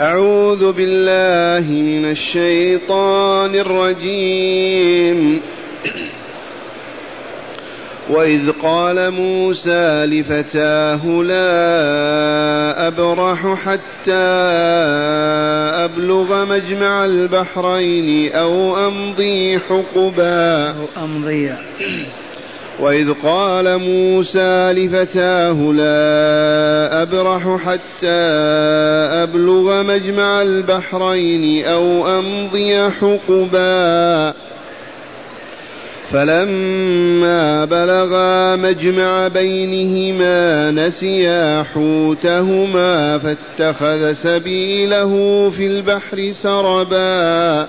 أعوذ بالله من الشيطان الرجيم. وإذ قال موسى لفتاه لا أبرح حتى أبلغ مجمع البحرين أو أمضي حقبا. أو أمضي. وإذ قال موسى لفتاه لا أبرح حتى أبلغ مجمع البحرين أو أمضي حقبا. فلما بلغا مجمع بينهما نسيا حوتهما فاتخذ سبيله في البحر سربا.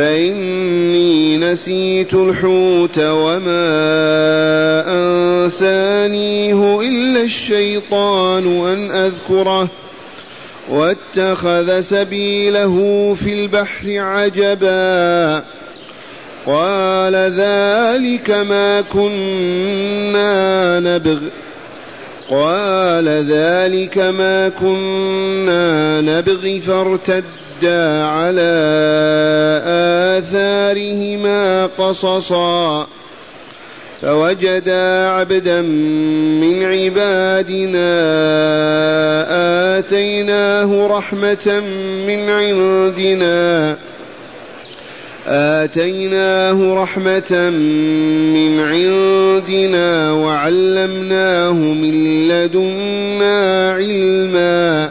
فإني نسيت الحوت وما أنسانيه إلا الشيطان أن أذكره واتخذ سبيله في البحر عجبا قال ذلك ما كنا نبغ قال ذلك ما كنا نبغي فارتدا على آثارهما قصصا فوجدا عبدا من عبادنا آتيناه رحمة من عندنا آتيناه رحمة من عندنا وعلمناه من لدنا علما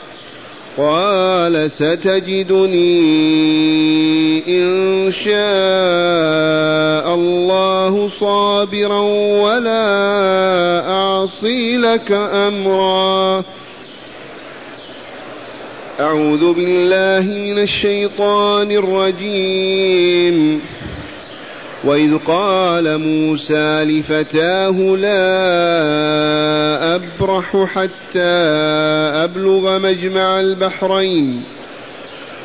قال ستجدني إن شاء الله صابرا ولا أعصي لك أمرا. أعوذ بالله من الشيطان الرجيم. وإذ قال موسى لفتاه لا أبرح حتى أبلغ مجمع البحرين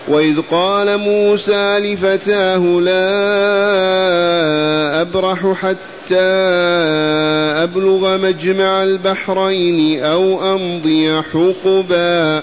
وإذ قال موسى لفتاه لا أبرح حتى أبلغ مجمع البحرين أو أمضي حقبا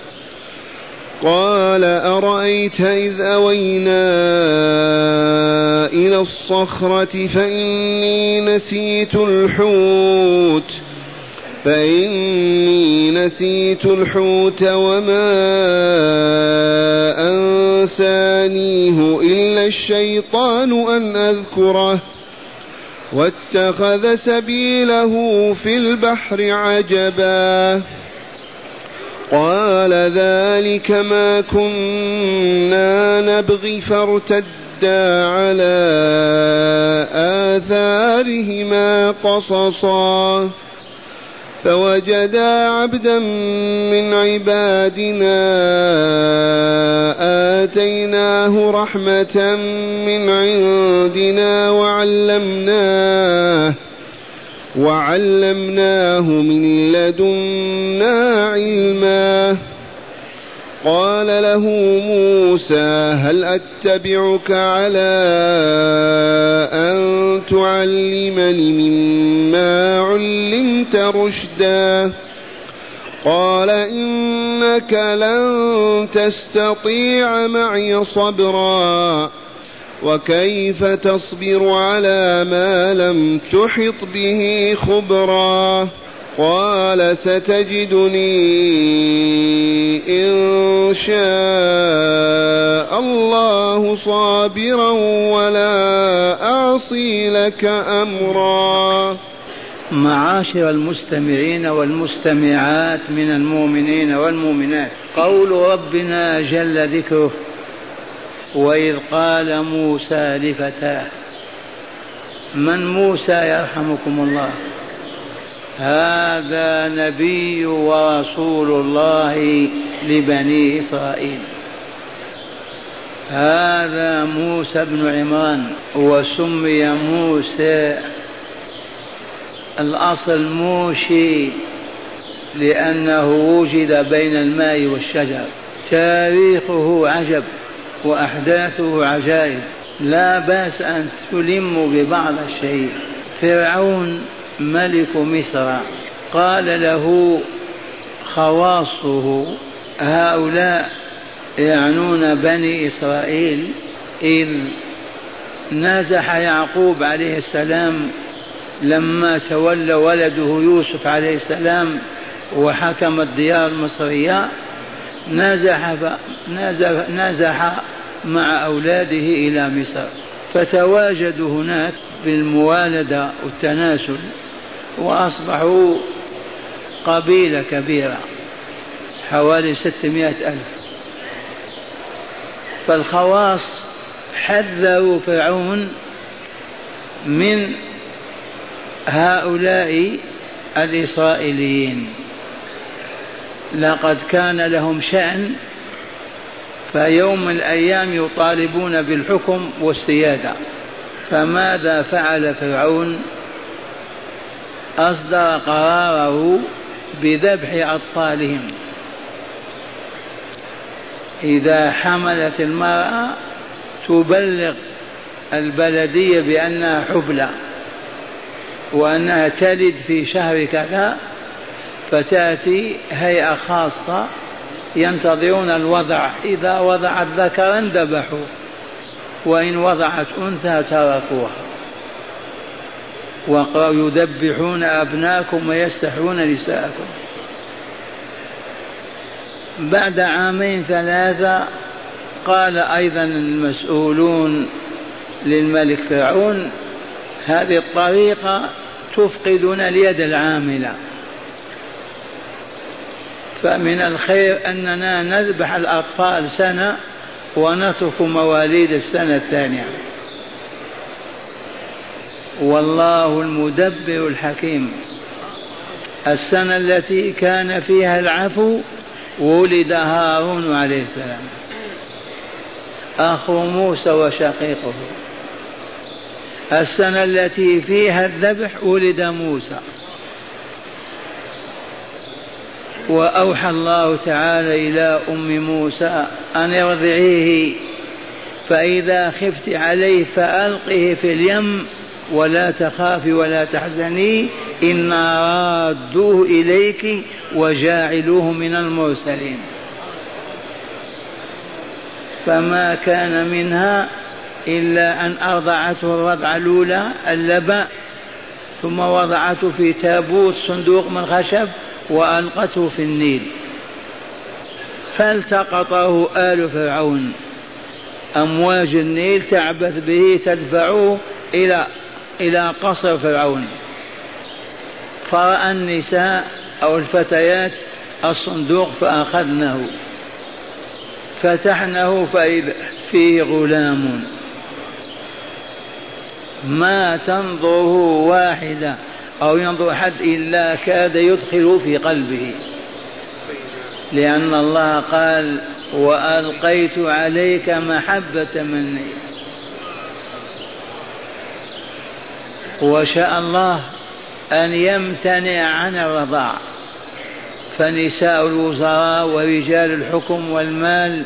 قال أرأيت إذ أوينا إلى الصخرة فإني نسيت الحوت فإني نسيت الحوت وما أنسانيه إلا الشيطان أن أذكره واتخذ سبيله في البحر عجبا. قال ذلك ما كنا نبغي فارتدا على آثارهما قصصا. فوجدا عبدا من عبادنا آتيناه رحمة من عندنا وعلمناه وعلمناه من لدنا علما. قال له موسى هل أتبعك على أن تعلمني مما علمت رشدا؟ قال إنك لن تستطيع معي صبرا. وكيف تصبر على ما لم تحط به خبرا قال ستجدني إن شاء الله صابرا ولا أعصي لك أمرا. معاشر المستمعين والمستمعات من المؤمنين والمؤمنات قول ربنا جل ذكره وإذ قال موسى لفتاه من موسى يرحمكم الله؟ هذا نبي ورسول الله لبني إسرائيل. هذا موسى بن عمران وسمي موسى الأصل موشي لأنه وجد بين الماء والشجر. تاريخه عجب. وأحداثه عجائب. لا بأس أن تلم ببعض الشيء. فرعون ملك مصر. قال له خواصه هؤلاء يعنون بني إسرائيل إذ نازح يعقوب عليه السلام لما تولى ولده يوسف عليه السلام وحكم الديار المصرية نازح, نازح, نازح مع أولاده إلى مصر. فتواجدوا هناك بالموالدة والتناسل وأصبحوا قبيلة كبيرة حوالي ستمائة ألف. فالخواص حذروا فرعون من هؤلاء الإسرائيليين. لقد كان لهم شأن فيوم من الأيام يطالبون بالحكم والسيادة. فماذا فعل فرعون؟ أصدر قراره بذبح أطفالهم. إذا حملت المرأة تبلغ البلدية بأنها حبلى وأنها تلد في شهر كذا فتأتي هيئة خاصة ينتظرون الوضع. إذا وضعت ذكرا ذبحوا وإن وضعت أنثى تركوها. ويذبحون أبناءكم ويستحيون نساءكم. بعد عامين ثلاثة قال أيضا المسؤولون للملك فرعون هذه الطريقة تفقدنا اليد العاملة. فمن الخير أننا نذبح الأطفال سنة ونترك مواليد السنة الثانية. والله المدبر الحكيم. السنة التي كان فيها العفو ولد هارون عليه السلام. أخو موسى وشقيقه. السنة التي فيها الذبح ولد موسى. وأوحى الله تعالى إلى أم موسى أن ارضعيه فإذا خفت عليه فألقه في اليم ولا تخافي ولا تحزني إنا رادوه إليك وجاعلوه من المرسلين. فما كان منها إلا أن أرضعته الرضعة الأولى اللبأ ثم وضعته في تابوت صندوق من خشب وألقته في النيل. فالتقطه آل فرعون. أمواج النيل تعبث به تدفعه إلى إلى قصر فرعون. فرأى النساء أو الفتيات الصندوق فأخذناه فتحناه فإذا فيه غلام. ما تنظره واحدة. أو ينظر أحد إلا كاد يدخل في قلبه. لأن الله قال وألقيت عليك محبة مني. وشاء الله أن يمتنع عن الرضاع. فنساء الوزراء ورجال الحكم والمال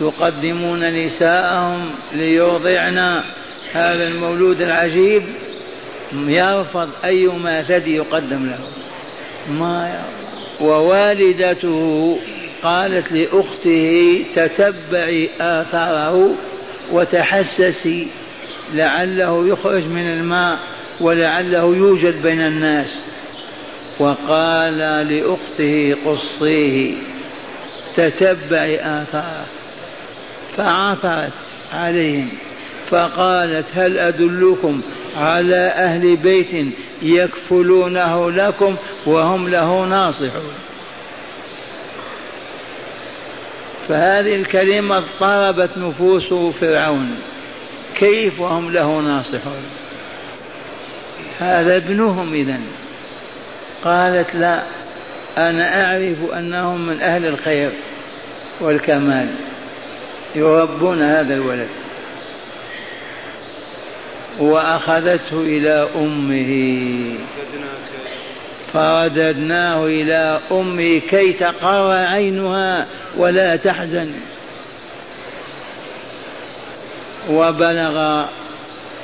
يقدمون نساءهم ليرضعن هذا المولود العجيب يرفض أيما ثدي يقدم له. ما يرفض ووالدته قالت لأخته تتبعي آثاره وتحسسي لعله يخرج من الماء ولعله يوجد بين الناس. وقال لأخته قصيه تتبعي آثاره. فعثرت عليهم. فقالت هل أدلكم على أهل بيت يكفلونه لكم وهم له ناصحون؟ فهذه الكلمة اضطربت نفوس فرعون. كيف وهم له ناصحون؟ هذا ابنهم إذا قالت لا أنا أعرف أنهم من أهل الخير والكمال. يربون هذا الولد. وأخذته إلى أمه. فرددناه إلى أمه كي تقر عينها ولا تحزن. وبلغ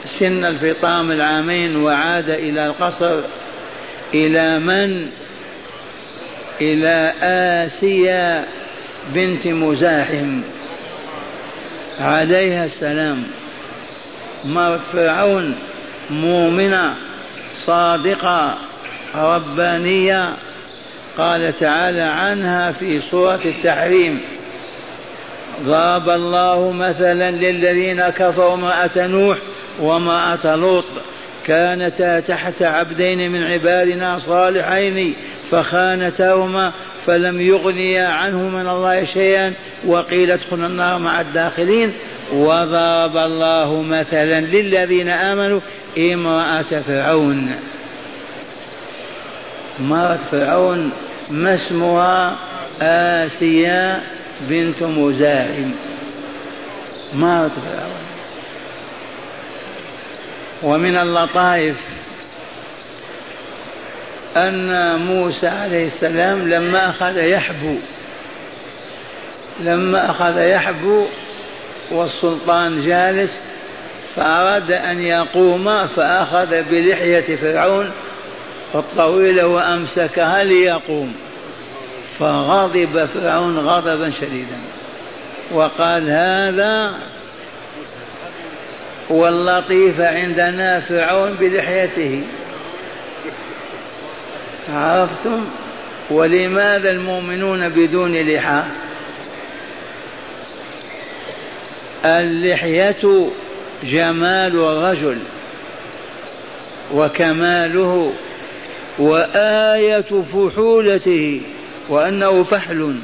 سن الفطام العامين وعاد إلى القصر. إلى من؟ إلى آسيا بنت مزاحم. عليها السلام. مرت فرعون مؤمنة صادقة ربانية. قال تعالى عنها في سورة التحريم ضرب الله مثلا للذين كفروا امرأة نوح وامرأة لوط. كانتا تحت عبدين من عبادنا صالحين فخانتاهما فلم يغنيا عنه من الله شيئا وقيل ادخلوا النار مع الداخلين. وضرب الله مثلا للذين آمنوا امرأة فرعون. امراه فرعون ما اسمها؟ آسيا بنت مزاحم. امراه فرعون. ومن اللطائف أن موسى عليه السلام لما أخذ يحبو لما أخذ يحبو والسلطان جالس فأراد أن يقوم فأخذ بلحية فرعون الطويلة وأمسكها ليقوم. فغضب فرعون غضبا شديدا. وقال هذا واللطيف عندنا فرعون بلحيته. عرفتم؟ ولماذا المؤمنون بدون لحى؟ اللحية جمال الرجل وكماله وآية فحولته وأنه فحل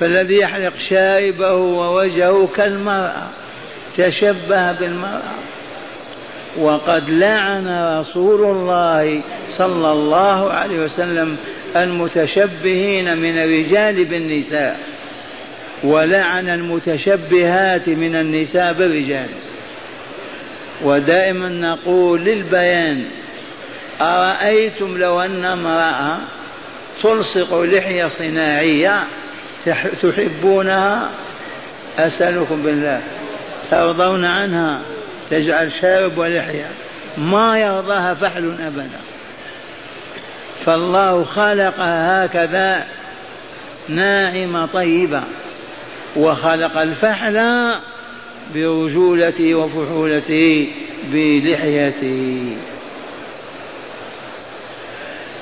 فالذي يحلق شاربه ووجهه كالمرأة تشبه بالمرأة. وقد لعن رسول الله صلى الله عليه وسلم المتشبهين من الرجال بالنساء. ولعن المتشبهات من النساء بالرجال. ودائما نقول للبيان أرأيتم لو أن امرأة تلصق لحية صناعية تحبونها؟ أسألكم بالله. ترضون عنها؟ تجعل شارب ولحية. ما يرضاها فحل أبدا. فالله خلقها هكذا ناعمة طيبة. وخلق الفحل برجولته وفحولته بلحيته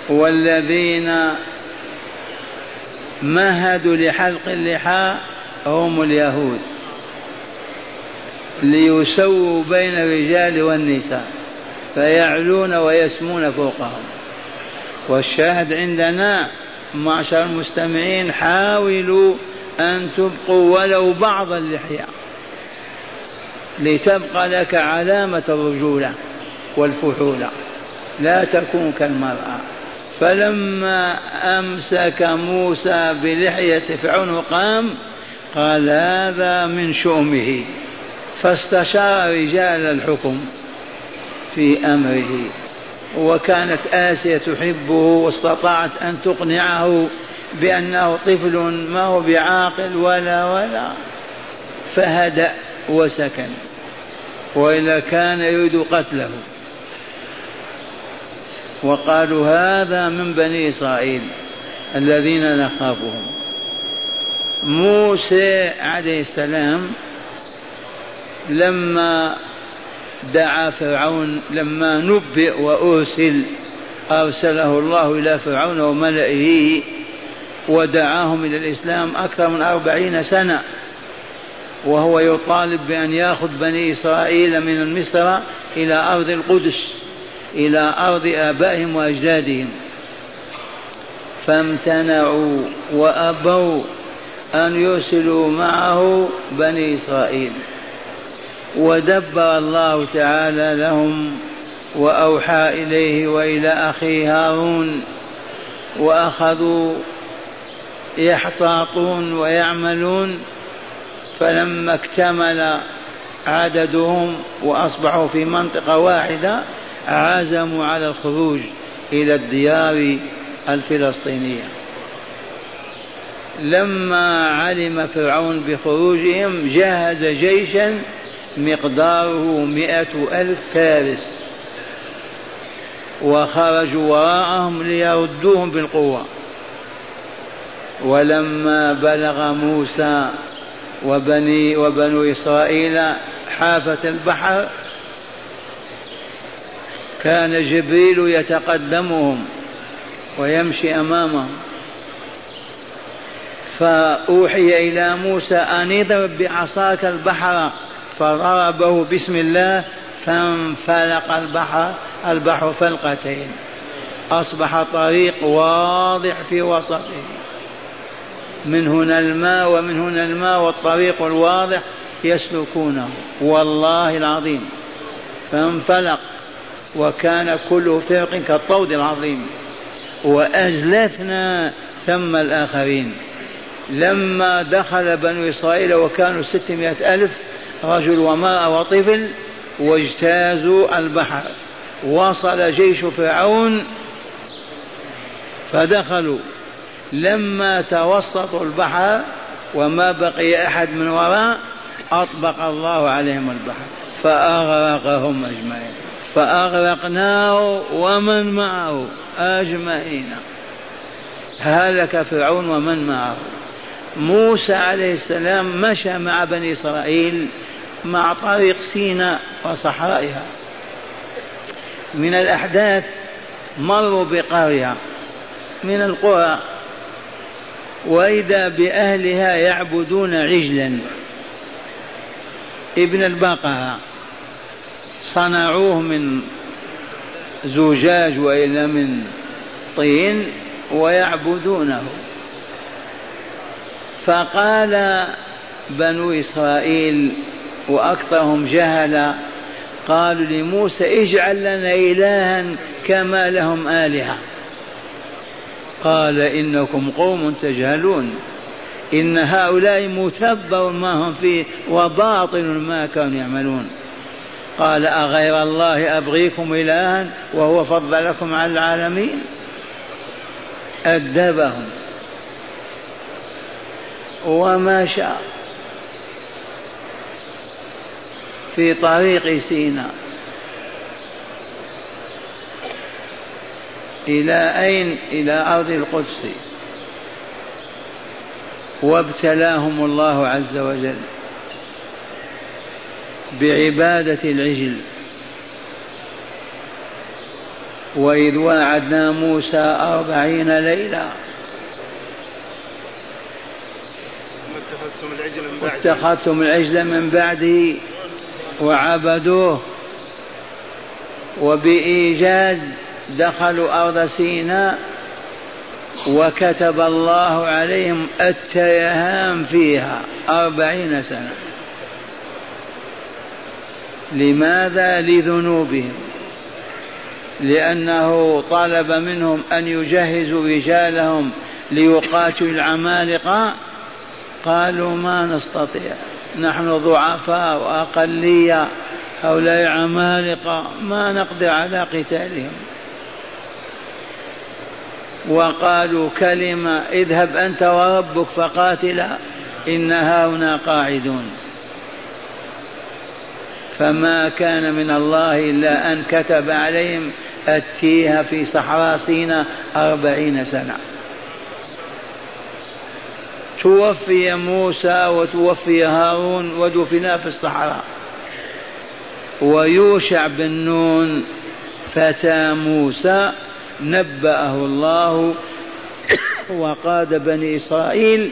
والذين مهدوا لحلق اللحى هم اليهود. ليسووا بين الرجال والنساء فيعلون ويسمون فوقهم. والشاهد عندنا معشر المستمعين حاولوا أن تبقوا ولو بعض اللحية لتبقى لك علامة الرجولة والفحولة. لا تكون كالمرأة. فلما أمسك موسى بلحية فرعون قام قال هذا من شؤمه. فاستشار رجال الحكم في أمره وكانت آسيا تحبه واستطاعت أن تقنعه بأنه طفل ما هو بعاقل ولا ولا فهدأ وسكن وإلا كان يريد قتله. وقالوا هذا من بني إسرائيل الذين نخافهم. موسى عليه السلام لما دعا فرعون لما نبئ وأرسل أرسله الله إلى فرعون وملئه ودعاهم إلى الإسلام أكثر من أربعين سنة. وهو يطالب بأن يأخذ بني إسرائيل من مصر إلى أرض القدس إلى أرض آبائهم وأجدادهم. فامتنعوا وأبوا أن يرسلوا معه بني إسرائيل. ودبر الله تعالى لهم وأوحى إليه وإلى أخيه هارون وأخذوا يحتاطون ويعملون فلما اكتمل عددهم وأصبحوا في منطقة واحدة عزموا على الخروج إلى الديار الفلسطينية. لما علم فرعون بخروجهم جهز جيشا مقداره مئة ألف فارس وخرجوا وراءهم ليردوهم بالقوة. ولما بلغ موسى وبني وبنو إسرائيل حافة البحر كان جبريل يتقدمهم ويمشي أمامهم. فأوحي إلى موسى أن اضرب بعصاك البحر فضربه بسم الله فانفلق البحر البحر فلقتين أصبح طريق واضح في وسطه. من هنا الماء ومن هنا الماء والطريق الواضح يسلكونه. والله العظيم. فانفلق وكان كل فرق كالطود العظيم. وأزلفنا ثم الآخرين. لما دخل بنو إسرائيل وكانوا ستمائة ألف رجل ومرأة وطفل واجتازوا البحر. وصل جيش فرعون فدخلوا. لما توسطوا البحر وما بقي أحد من وراء أطبق الله عليهم البحر. فأغرقهم أجمعين. فأغرقناه ومن معه أجمعين. هلك فرعون ومن معه. موسى عليه السلام مشى مع بني إسرائيل مع طريق سيناء وصحرائها. من الأحداث مروا بقرية من القرى. وإذا بأهلها يعبدون عجلا. ابن البقرة صنعوه من زجاج وإلا من طين ويعبدونه. فقال بنو إسرائيل وأكثرهم جهلا قالوا لموسى اجعل لنا إلها كما لهم آلهة. قال إنكم قوم تجهلون. إن هؤلاء متبر ما هم فيه وباطل ما كانوا يعملون. قال أغير الله أبغيكم إلها وهو فضلكم على العالمين. أدبهم. وما شاء. في طريق سيناء. إلى أين؟ إلى أرض القدس. وابتلاهم الله عز وجل بعبادة العجل. وإذ واعدنا موسى أربعين ليلة. اتخذتم العجل من بعده وعبدوه. وبإيجاز دخلوا أرض سيناء وكتب الله عليهم التيهام فيها أربعين سنة. لماذا لذنوبهم؟ لأنه طلب منهم أن يجهزوا رجالهم ليقاتلوا العمالقة. قالوا ما نستطيع نحن ضعفاء وأقلية هؤلاء عمالقة ما نقدر على قتالهم. وقالوا كلمة اذهب أنت وربك فقاتلا إن هاهنا قاعدون. فما كان من الله إلا أن كتب عليهم التيه في صحراء سينا أربعين سنة. توفي موسى وتوفي هارون ودفنا في الصحراء. ويوشع بن نون فتى موسى نبأه الله وقاد بني إسرائيل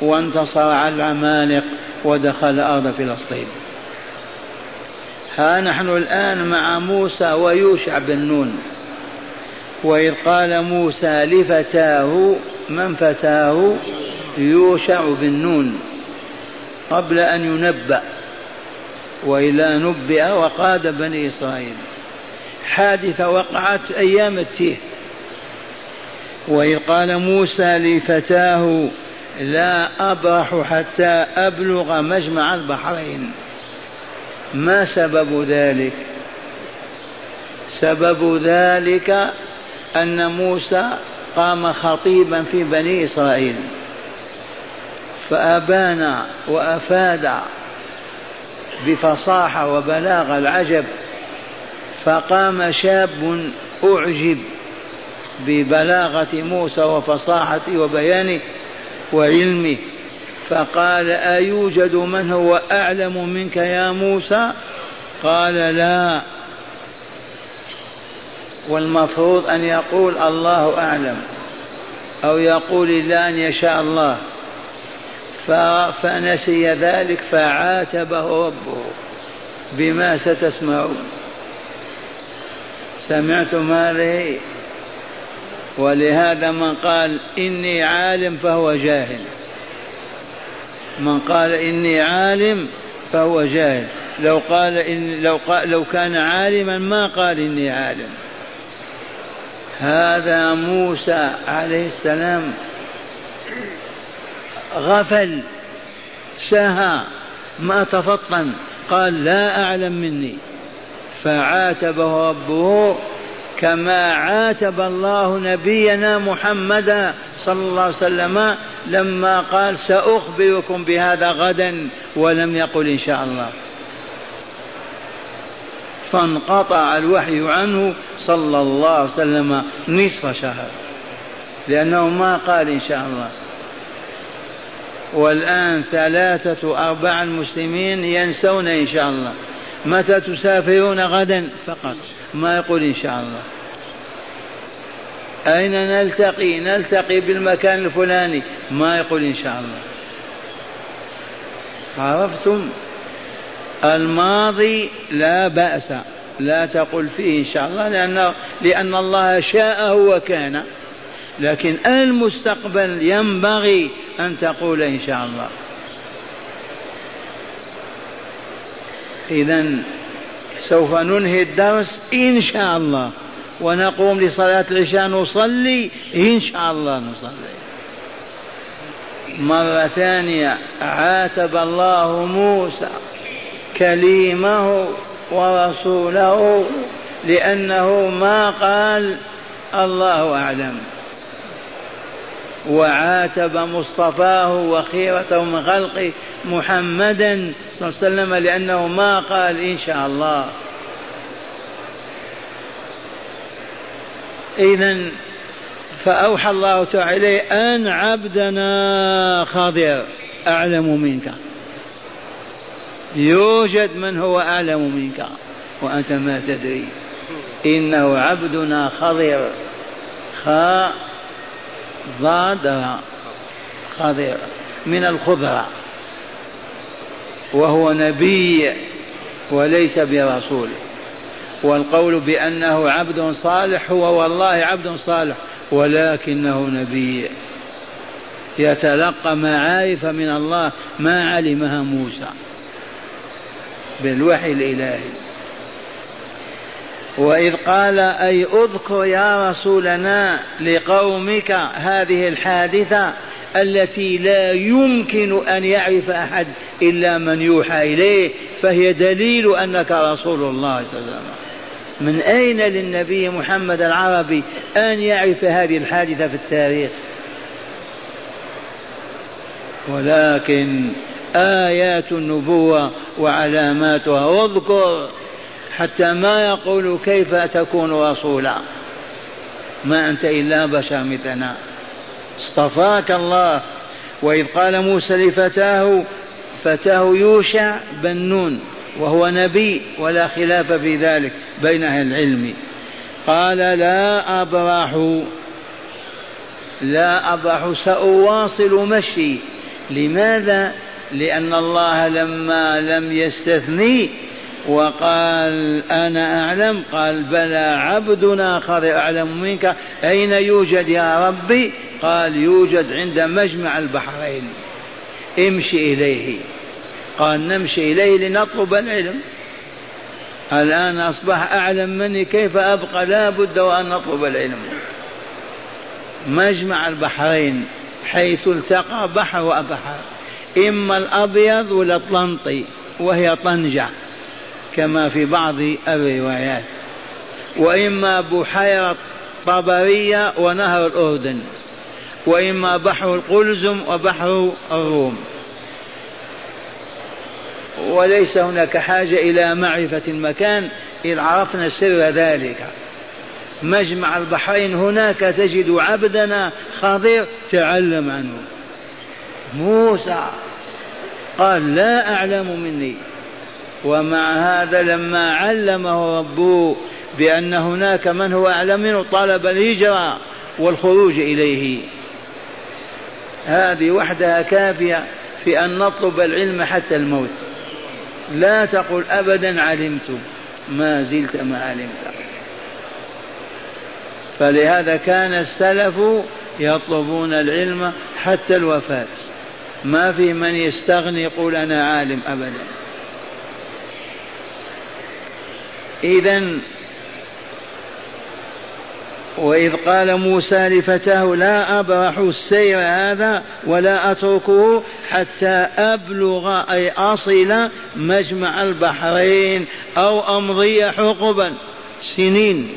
وانتصر على العمالق ودخل أرض فلسطين. ها نحن الآن مع موسى ويوشع بن نون. وإذ قال موسى لفتاه من فتاه؟ يوشع بن نون. قبل أن ينبأ وإلا نبئ وقاد بني إسرائيل. حادثة وقعت أيام التيه. وإذ قال موسى لفتاه لا أبرح حتى أبلغ مجمع البحرين. ما سبب ذلك؟ سبب ذلك أن موسى قام خطيبا في بني إسرائيل. فأبان وأفاد بفصاحة وبلاغة العجب فقام شاب أعجب ببلاغة موسى وفصاحته وبيانه وعلمه فقال أيوجد من هو أعلم منك يا موسى؟ قال لا. والمفروض أن يقول الله أعلم أو يقول إلا أن يشاء الله. فنسي ذلك فعاتبه ربه بما ستسمعون. سمعتم هذه ولهذا من قال إني عالم فهو جاهل. من قال إني عالم فهو جاهل. لو قال إن لو قال لو كان عالما ما قال إني عالم. هذا موسى عليه السلام غفل سهى ما تفطن قال لا أعلم مني. فعاتبه ربه كما عاتب الله نبينا محمدا صلى الله عليه وسلم لما قال سأخبركم بهذا غدا ولم يقل إن شاء الله. فانقطع الوحي عنه صلى الله عليه وسلم نصف شهر لأنه ما قال إن شاء الله. والآن ثلاثة أرباع المسلمين ينسون إن شاء الله. متى تسافرون غدا؟ فقط. ما يقول إن شاء الله. أين نلتقي؟ نلتقي بالمكان الفلاني. ما يقول إن شاء الله. عرفتم؟ الماضي لا بأس. لا تقل فيه إن شاء الله لأن, لأن الله شاءه وكان لكن المستقبل ينبغي أن تقول إن شاء الله. إذا سوف ننهي الدرس إن شاء الله ونقوم لصلاة العشاء نصلي إن شاء الله نصلي. مرة ثانية عاتب الله موسى كليمه ورسوله لأنه ما قال الله أعلم. وعاتب مصطفاه وخيرته من خلقه محمدا صلى الله عليه وسلم لأنه ما قال إن شاء الله. إذا فأوحى الله تعالى إليه أن عبدنا خضر أعلم منك. يوجد من هو أعلم منك وأنت ما تدري. إنه عبدنا خضر خاء ضاد خضر من الخضرة وهو نبي وليس برسول والقول بأنه عبد صالح هو والله عبد صالح ولكنه نبي يتلقى معارف من الله ما علمها موسى بالوحي الإلهي. وإذ قال أي اذكر يا رسولنا لقومك هذه الحادثة التي لا يمكن أن يعرف أحد إلا من يوحى إليه فهي دليل أنك رسول الله صلى الله عليه وسلم. من أين للنبي محمد العربي أن يعرف هذه الحادثة في التاريخ؟ ولكن آيات النبوة وعلاماتها واذكر حتى ما يقول كيف تكون رسولا. ما أنت إلا بشر مثلنا. اصطفاك الله. وإذ قال موسى لفتاه فتاه يوشع بن نون وهو نبي ولا خلاف في ذلك بين أهل العلم. قال لا أبرح لا أبرح سأواصل مشي. لماذا؟ لأن الله لما لم يستثني وقال أنا أعلم قال بلى عبدنا آخر أعلم منك أين يوجد يا ربي قال يوجد عند مجمع البحرين امشي إليه قال نمشي إليه لنطلب العلم الآن أصبح أعلم مني كيف أبقى لا بد وأن نطلب العلم مجمع البحرين حيث التقى بحر وبحر إما الأبيض والأطلنطي وهي طنجة كما في بعض الروايات وإما بحيرة طبرية ونهر الأردن وإما بحر القلزم وبحر الروم. وليس هناك حاجة إلى معرفة المكان إذ عرفنا سر ذلك. مجمع البحرين هناك تجد عبدنا خضير تعلم عنه. موسى قال لا أعلم مني. ومع هذا لما علمه ربه بأن هناك من هو أعلم منه طلب الهجرة والخروج إليه. هذه وحدها كافية في أن نطلب العلم حتى الموت. لا تقل أبدا علمت ما زلت ما علمت. فلهذا كان السلف يطلبون العلم حتى الوفاة. ما في من يستغني يقول أنا عالم أبدا. إذا وإذ قال موسى لفتاه لا أبرح السير هذا ولا أتركه حتى أبلغ أي أصل مجمع البحرين أو أمضي حقبا. سنين.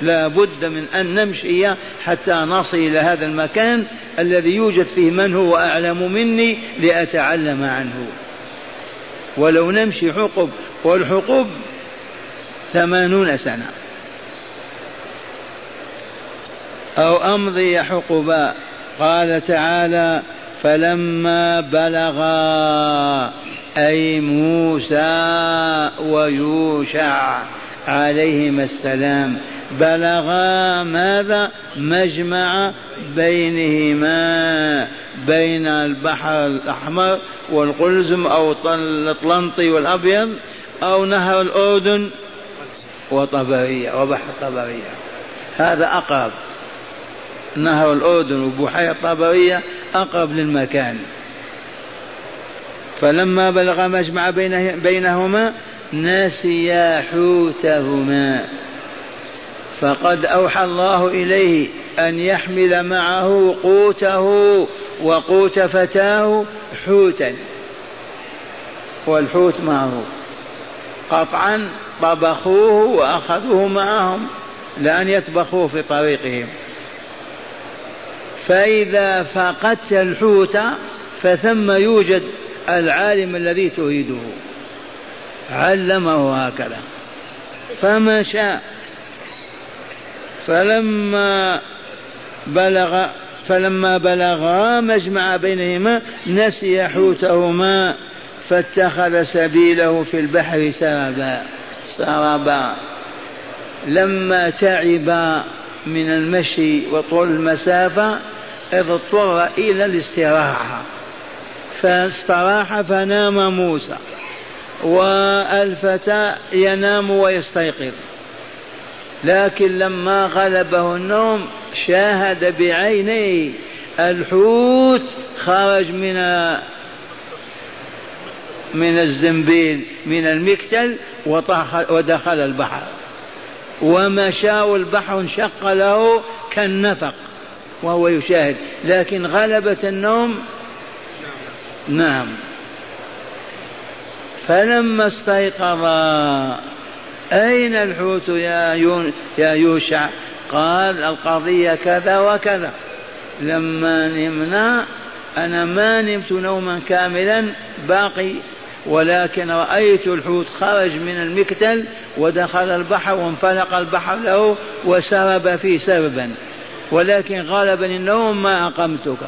لا بد من أن نمشي حتى نصل إلى هذا المكان الذي يوجد فيه من هو أعلم مني لأتعلم عنه. ولو نمشي حقب والحقب ثمانون سنة. أو أمضي حقبا. قال تعالى فلما بلغا أي موسى ويوشع عليهما السلام بلغا ماذا؟ مجمع بينهما بين البحر الأحمر والقلزم أو الأطلنطي والأبيض أو نهر الأردن. وطبرية وبحر طبرية. هذا أقرب. نهر الأردن وبحيرة طبرية أقرب للمكان. فلما بلغ مجمع بينهما نسيا حوتهما. فقد أوحى الله إليه أن يحمل معه قوته وقوت فتاه حوتا. والحوت معه. قطعا طبخوه وأخذوه معهم لأن يطبخوه في طريقهم. فإذا فقدت الحوت فثم يوجد العالم الذي تريده. علمه هكذا. فمشى فلما بلغ فلما بلغا مجمع بينهما نسي حوتهما فاتخذ سبيله في البحر سربا سربا لما تعب من المشي وطول المسافة اضطر إلى الاستراحة. فاستراح فنام موسى والفتى ينام ويستيقظ. لكن لما غلبه النوم شاهد بعينيه الحوت خرج من من الزنبيل من المكتل ودخل البحر. ومشى والبحر انشق له كالنفق وهو يشاهد. لكن غلبة النوم نعم. فلما استيقظ أين الحوت يا, يا يوشع؟ قال القضية كذا وكذا. لما نمنا أنا ما نمت نوما كاملا باقي ولكن رأيت الحوت خرج من المكتل ودخل البحر وانفلق البحر له وسرب فيه سربا. ولكن غلبني النوم ما أقمتك.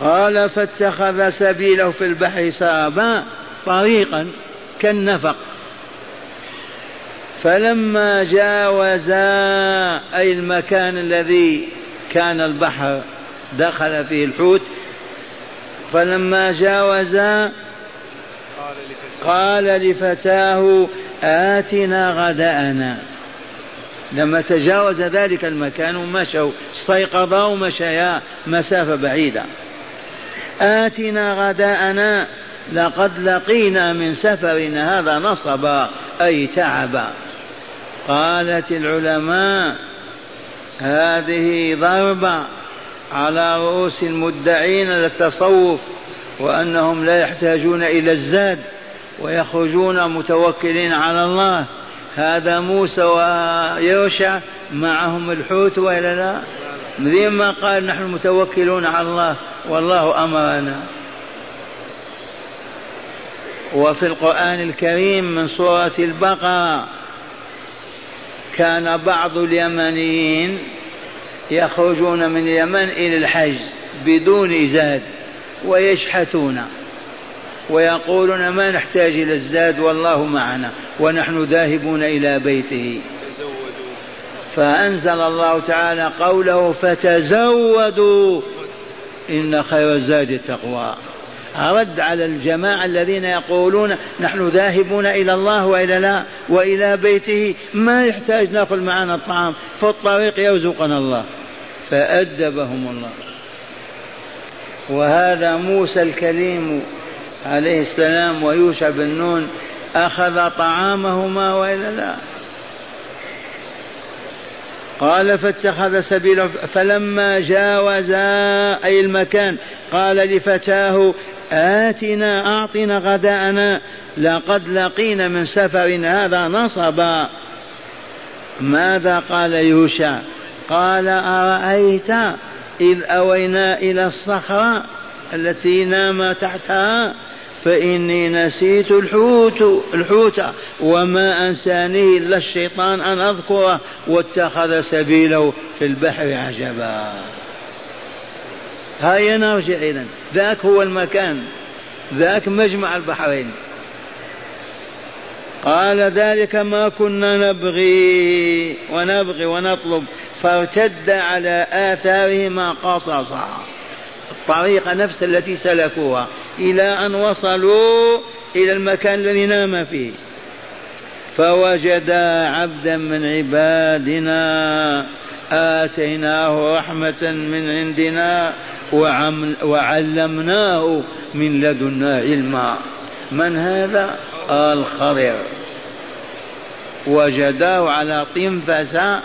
قال فاتخذ سبيله في البحر سربا طريقا كالنفق. فلما جاوزا أي المكان الذي كان البحر دخل فيه الحوت فلما جاوزا قال لفتاه آتنا غداءنا. لما تجاوز ذلك المكان ومشوا استيقظا ومشيا مسافة بعيدة. آتنا غداءنا لقد لقينا من سفرنا هذا نصبا أي تعبا. قالت العلماء هذه ضربة. على رؤوس المدعين للتصوف وأنهم لا يحتاجون إلى الزاد ويخرجون متوكلين على الله. هذا موسى ويوشع معهم الحوت وإلا لا؟ مثل ما قال نحن متوكلون على الله. والله أمرنا. وفي القرآن الكريم من سورة البقرة كان بعض اليمنيين يخرجون من اليمن إلى الحج بدون زاد ويشحثون ويقولون ما نحتاج إلى الزاد والله معنا ونحن ذاهبون إلى بيته. فأنزل الله تعالى قوله فتزودوا إن خير الزاد التقوى. رد على الجماعة الذين يقولون نحن ذاهبون إلى الله وإلى لا وإلى بيته ما يحتاج نأخذ معنا الطعام في الطريق يرزقنا الله. فأدبهم الله. وهذا موسى الكليم عليه السلام ويوشع بن نون أخذ طعامهما وإلا لا. قال فاتخذ سبيله فلما جاوزا أي المكان قال لفتاه آتنا أعطنا غداءنا. لقد لقينا من سفر هذا نصبا. ماذا قال يوشع؟ قال أرأيت إذ أوينا إلى الصخرة التي نام تحتها فإني نسيت الحوت الحوت وما أنسانيه إلا الشيطان أن أذكره واتخذ سبيله في البحر عجبا. هيا نرجع إذا ذاك هو المكان. ذاك مجمع البحرين. قال ذلك ما كنا نبغي ونبغي ونطلب. فارتد على آثارهما قصصا. الطريقة نفس التي سلكوها. إلى أن وصلوا إلى المكان الذي نام فيه. فوجدا عبدا من عبادنا آتيناه رحمة من عندنا وعلمناه من لدنا علما. من هذا؟ الخضر. وجداه على طنفسة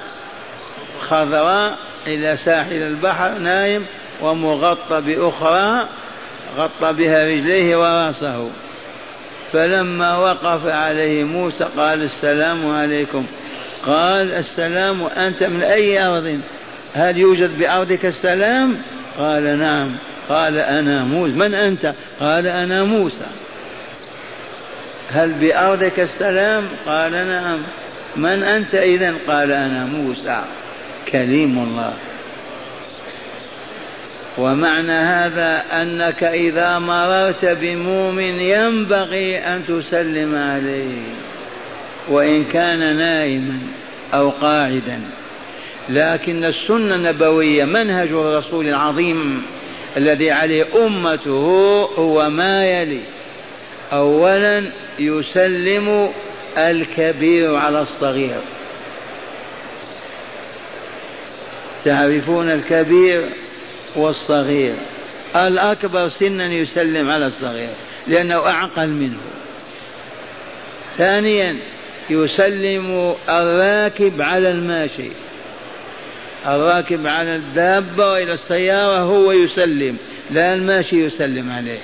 خضراء إلى ساحل البحر نايم ومغطى بأخرى غطى بها رجليه ورأسه. فلما وقف عليه موسى قال السلام عليكم. قال السلام أنت من أي أرض؟ هل يوجد بأرضك السلام؟ قال نعم. قال أنا موسى. من أنت؟ قال أنا موسى. هل بأرضك السلام؟ قال نعم. من أنت إذا قال أنا موسى. كليم الله. ومعنى هذا أنك إذا مررت بمؤمن ينبغي أن تسلم عليه. وإن كان نائما أو قاعدا. لكن السنة النبوية منهج الرسول العظيم الذي عليه أمته هو ما يلي. أولا يسلم الكبير على الصغير. تعرفون الكبير والصغير. الأكبر سنا يسلم على الصغير لأنه أعقل منه. ثانيا يسلم الراكب على الماشي. الراكب على الدابة وإلى السيارة هو يسلم لا الماشي يسلم عليه.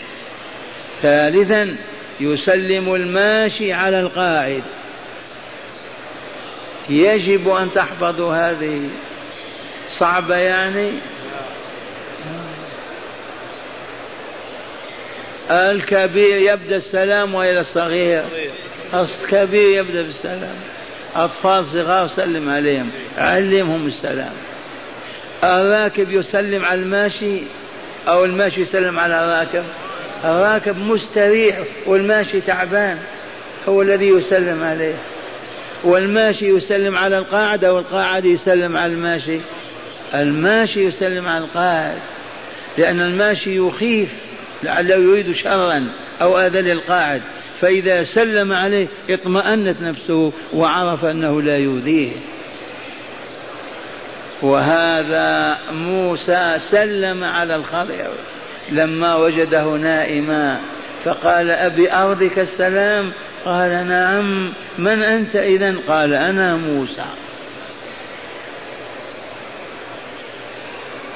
ثالثا يسلم الماشي على القاعد. يجب أن تحفظوا هذه. صعبة يعني؟ الكبير يبدأ السلام وإلى الصغير. الكبير يبدأ بالسلام. أطفال صغار سلم عليهم علمهم السلام. الراكب يسلم على الماشي أو الماشي يسلم على الراكب. الراكب مستريح والماشي تعبان هو الذي يسلم عليه. والماشي يسلم على القاعدة والقاعد يسلم على الماشي. الماشي يسلم على القاعد لأن الماشي يخيف لعله يريد شرا أو أذى للقاعد. فإذا سلم عليه اطمأنت نفسه وعرف أنه لا يؤذيه. وهذا موسى سلم على الخضر لما وجده نائما فقال أبي أرضك السلام؟ قال نعم. من أنت إذا قال أنا موسى.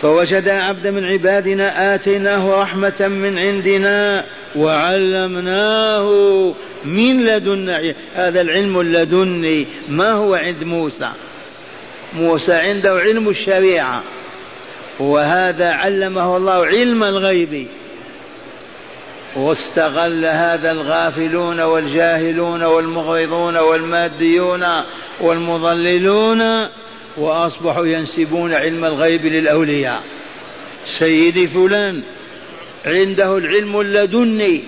فوجد عبدا من عبادنا آتيناه رحمة من عندنا وعلمناه من لدنا. هذا العلم اللدني. ما هو عند موسى؟ موسى عنده علم الشريعة. وهذا علمه الله علم الغيب. واستغل هذا الغافلون والجاهلون والمغرضون والماديون والمضللون وأصبحوا ينسبون علم الغيب للأولياء. سيدي فلان عنده العلم اللدني.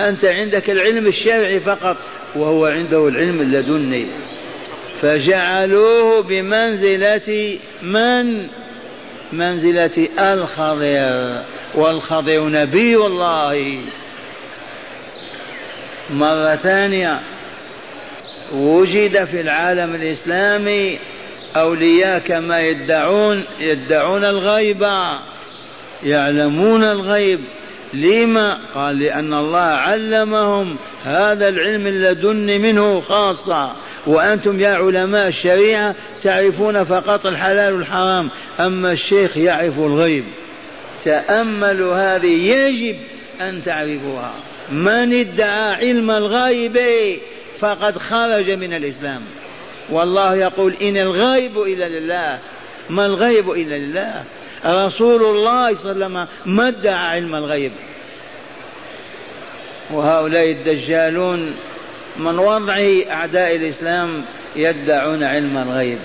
أنت عندك العلم الشرعي فقط وهو عنده العلم اللدني. فجعلوه بمنزلة من؟ منزلة الخضر والخضر نبي الله مرة ثانية وجد في العالم الإسلامي أولياء كما يدعون يدعون الغيب يعلمون الغيب. لما؟ قال لأن الله علمهم هذا العلم اللدن منه خاصة. وأنتم يا علماء الشريعة تعرفون فقط الحلال والحرام. أما الشيخ يعرف الغيب. تأملوا هذه يجب أن تعرفوها. من ادعى علم الغيب فقد خرج من الإسلام. والله يقول إن الغيب إلا لله. ما الغيب إلا لله؟ رسول الله صلى الله عليه وسلم ما ادعى علم الغيب. وهؤلاء الدجالون من وضع أعداء الإسلام يدعون علم الغيب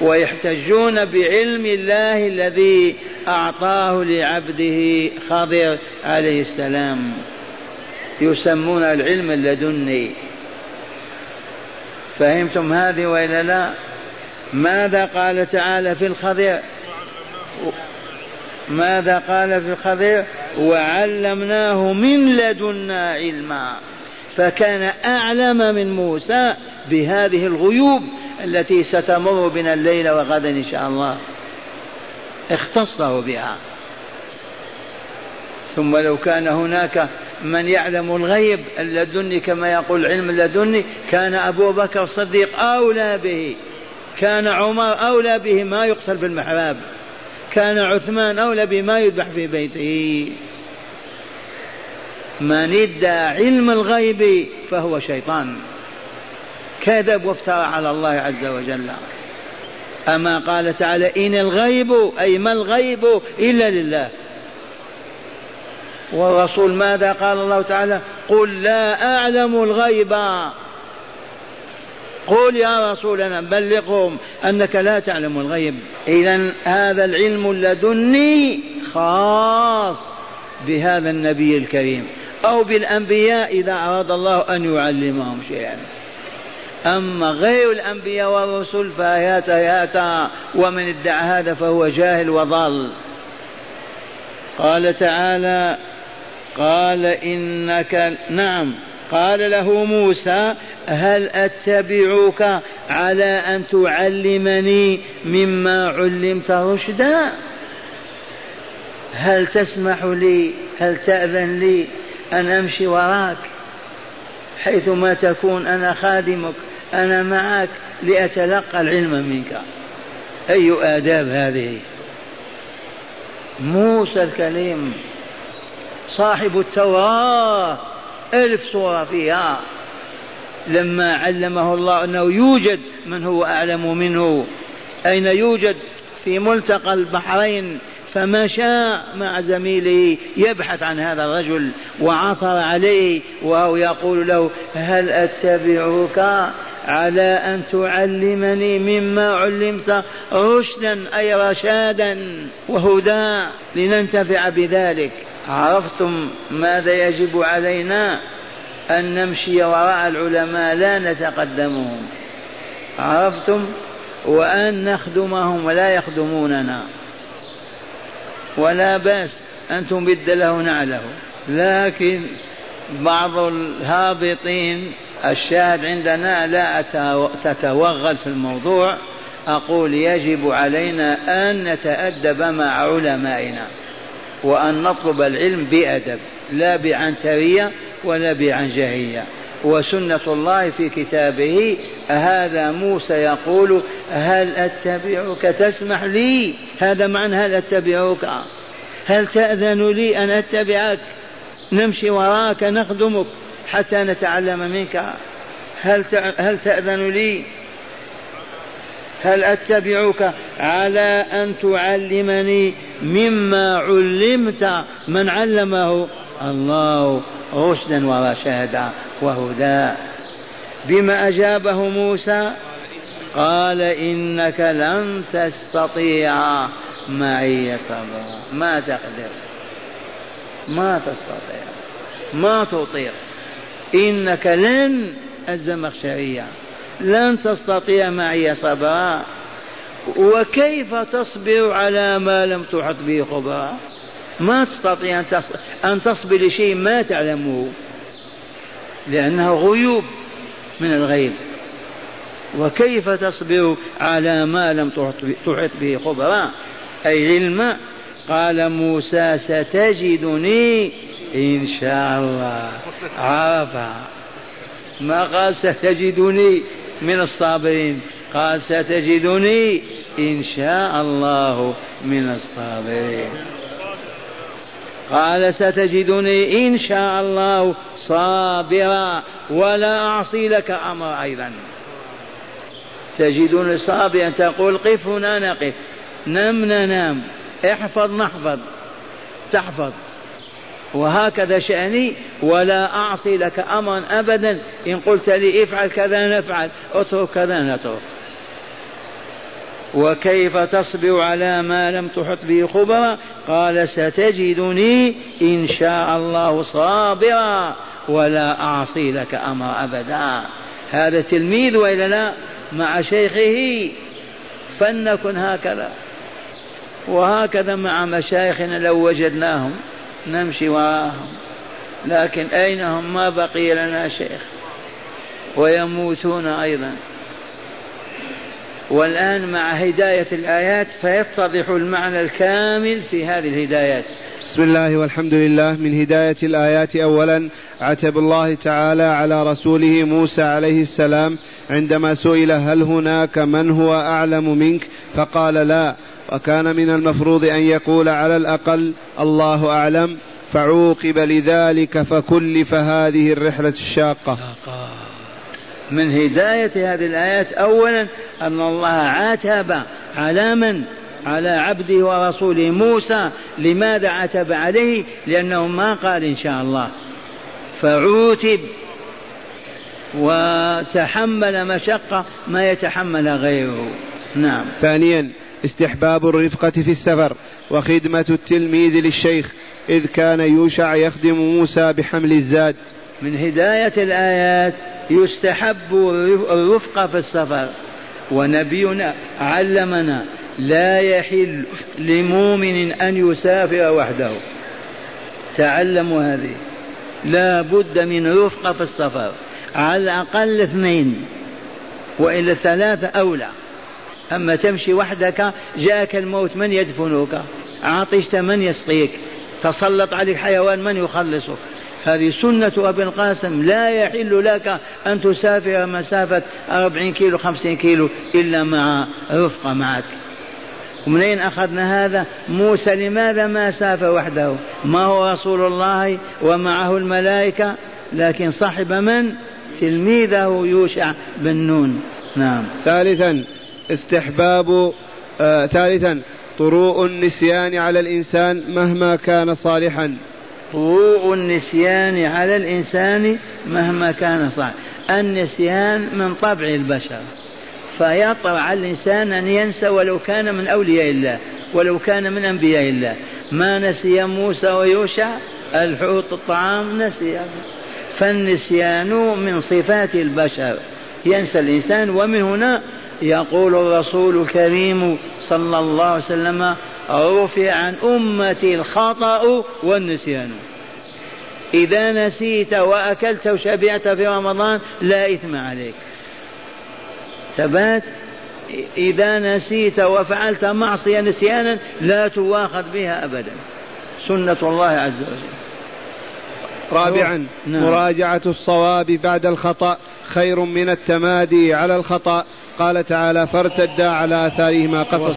ويحتجون بعلم الله الذي أعطاه لعبده خضر عليه السلام. يسمون العلم اللدني فهمتم هذه وإلا لا؟ ماذا قال تعالى في الخضر ماذا قال في الخضر وعلمناه من لدنا علما. فكان أعلم من موسى بهذه الغيوب التي ستمر بنا الليل وغدا إن شاء الله. اختصه بها. ثم لو كان هناك من يعلم الغيب اللدني كما يقول علم اللدني كان أبو بكر الصديق أولى به. كان عمر أولى به ما يقتل في المحراب. كان عثمان أولى به ما يذبح في بيته. من ادعى علم الغيب فهو شيطان. كذب وافترى على الله عز وجل. أما قال تعالى إن الغيب أي ما الغيب إلا لله. والرسول ماذا قال الله تعالى؟ قل لا أعلم الغيب. قل يا رسولنا بلغهم أنك لا تعلم الغيب. إذا هذا العلم اللدني خاص بهذا النبي الكريم. أو بالأنبياء إذا أراد الله أن يعلمهم شيئا. أما غير الأنبياء والرسل فهيات هياتا ومن ادعى هذا فهو جاهل وضال. قال تعالى قال إنك نعم. قال له موسى هل أتبعك على أن تعلمني مما علمت رشدا؟ هل تسمح لي هل تأذن لي أن أمشي وراك؟ حيثما تكون أنا خادمك أنا معك لأتلقى العلم منك. أي آداب هذه؟ موسى الكليم صاحب التوراة. ألف صورة فيها. لما علمه الله أنه يوجد من هو أعلم منه. أين يوجد؟ في ملتقى البحرين. فمشى مع زميله يبحث عن هذا الرجل وعثر عليه وهو يقول له هل أتبعك على أن تعلمني مما علمت رشدا أي رشادا وهدى لننتفع بذلك؟ عرفتم ماذا يجب علينا أن نمشي وراء العلماء لا نتقدمهم. عرفتم؟ وأن نخدمهم ولا يخدموننا. ولا بأس أن تمد له نعله. لكن بعض الهابطين الشاهد عندنا لا تتوغل في الموضوع. أقول يجب علينا أن نتأدب مع علمائنا. وأن نطلب العلم بأدب لا بعنترية ولا بعنجهية. وسنة الله في كتابه هذا موسى يقول هل أتبعك تسمح لي؟ هذا معنى هل أتبعك؟ هل تأذن لي أن أتبعك؟ نمشي وراك نخدمك حتى نتعلم منك. هل هل تأذن لي؟ هل أتبعك على أن تعلمني مما علمت؟ من علمه الله رشدا ورشادا وهدى. بما أجابه موسى؟ قال إنك لن تستطيع. معي صبرا ما تقدر. ما تستطيع. ما تطيق إنك لن الزمخشرية. لن تستطيع معي صبرا وكيف تصبر على ما لم تحط به خبرا ما تستطيع أن تصبر لشيء ما تعلمه لأنه غيوب من الغيب. وكيف تصبر على ما لم تحط به خبرا أي علم؟ قال موسى ستجدني إن شاء الله. عرفها ما قال ستجدني؟ من الصابرين. قال ستجدني إن شاء الله من الصابرين. قال ستجدني إن شاء الله صابرا ولا أعصي لك أمر أيضا. تجدني صابرا. تقول قف هنا نقف. نم ننام. احفظ نحفظ. تحفظ. وهكذا شأني ولا أعصي لك أمرا أبدا. إن قلت لي افعل كذا نفعل اترك كذا نترك. وكيف تصبر على ما لم تحط به خبرا؟ قال ستجدني إن شاء الله صابرا ولا أعصي لك أمر أبدا. هذا تلميذ وإلا لا؟ مع شيخه. فلنكن هكذا. وهكذا مع مشايخنا لو وجدناهم. نمشي وراءهم لكن أين هم ما بقي لنا شيخ؟ ويموتون أيضا. والآن مع هداية الآيات فيتضح المعنى الكامل في هذه الهدايات. بسم الله والحمد لله. من هداية الآيات أولا عتب الله تعالى على رسوله موسى عليه السلام عندما سئل هل هناك من هو أعلم منك؟ فقال لا. وكان من المفروض أن يقول على الأقل الله أعلم فعوقب لذلك فكلف هذه الرحلة الشاقة. من هداية هذه الآيات أولا أن الله عاتب على من على عبده ورسوله موسى لماذا عتب عليه؟ لأنه ما قال إن شاء الله. فعوتب وتحمل مشقة ما يتحمل غيره. نعم. ثانيا استحباب الرفقة في السفر وخدمة التلميذ للشيخ إذ كان يوشع يخدم موسى بحمل الزاد. من هداية الآيات يستحب الرفقة في السفر. ونبينا علمنا لا يحل لمؤمن أن يسافر وحده. تعلموا هذه. لا بد من رفقة في السفر. على الأقل اثنين وإلا ثلاثة أولى. أما تمشي وحدك جاءك الموت من يدفنك؟ عطشت من يسقيك؟ تسلط عليك حيوان من يخلصك؟ هذه سنة أبي القاسم. لا يحل لك أن تسافر مسافة أربعين كيلو خمسين كيلو إلا مع رفقة معك. ومنين أخذنا هذا؟ موسى لماذا ما سافر وحده؟ ما هو رسول الله ومعه الملائكة؟ لكن صاحب من؟ تلميذه يوشع بن نون. نعم. ثالثا استحباب آه ثالثا طروء النسيان على الإنسان مهما كان صالحا. طروء النسيان على الإنسان مهما كان صالحا النسيان من طبع البشر. فيطرع على الإنسان أن ينسى ولو كان من أولياء الله ولو كان من أنبياء الله. ما نسي موسى ويوشع؟ الحوت الطعام نسي. فالنسيان من صفات البشر. ينسى الإنسان ومن هنا يقول الرسول الكريم صلى الله عليه وسلم رفع عن أمتي الخطأ والنسيان. إذا نسيت وأكلت وشبعت في رمضان لا إثم عليك. ثبات إذا نسيت وفعلت معصية نسيانا لا تواخذ بها أبدا. سنة الله عز وجل. رابعا نعم. مراجعة الصواب بعد الخطأ خير من التمادي على الخطأ. قال تعالى فارتدا على آثارهما قصص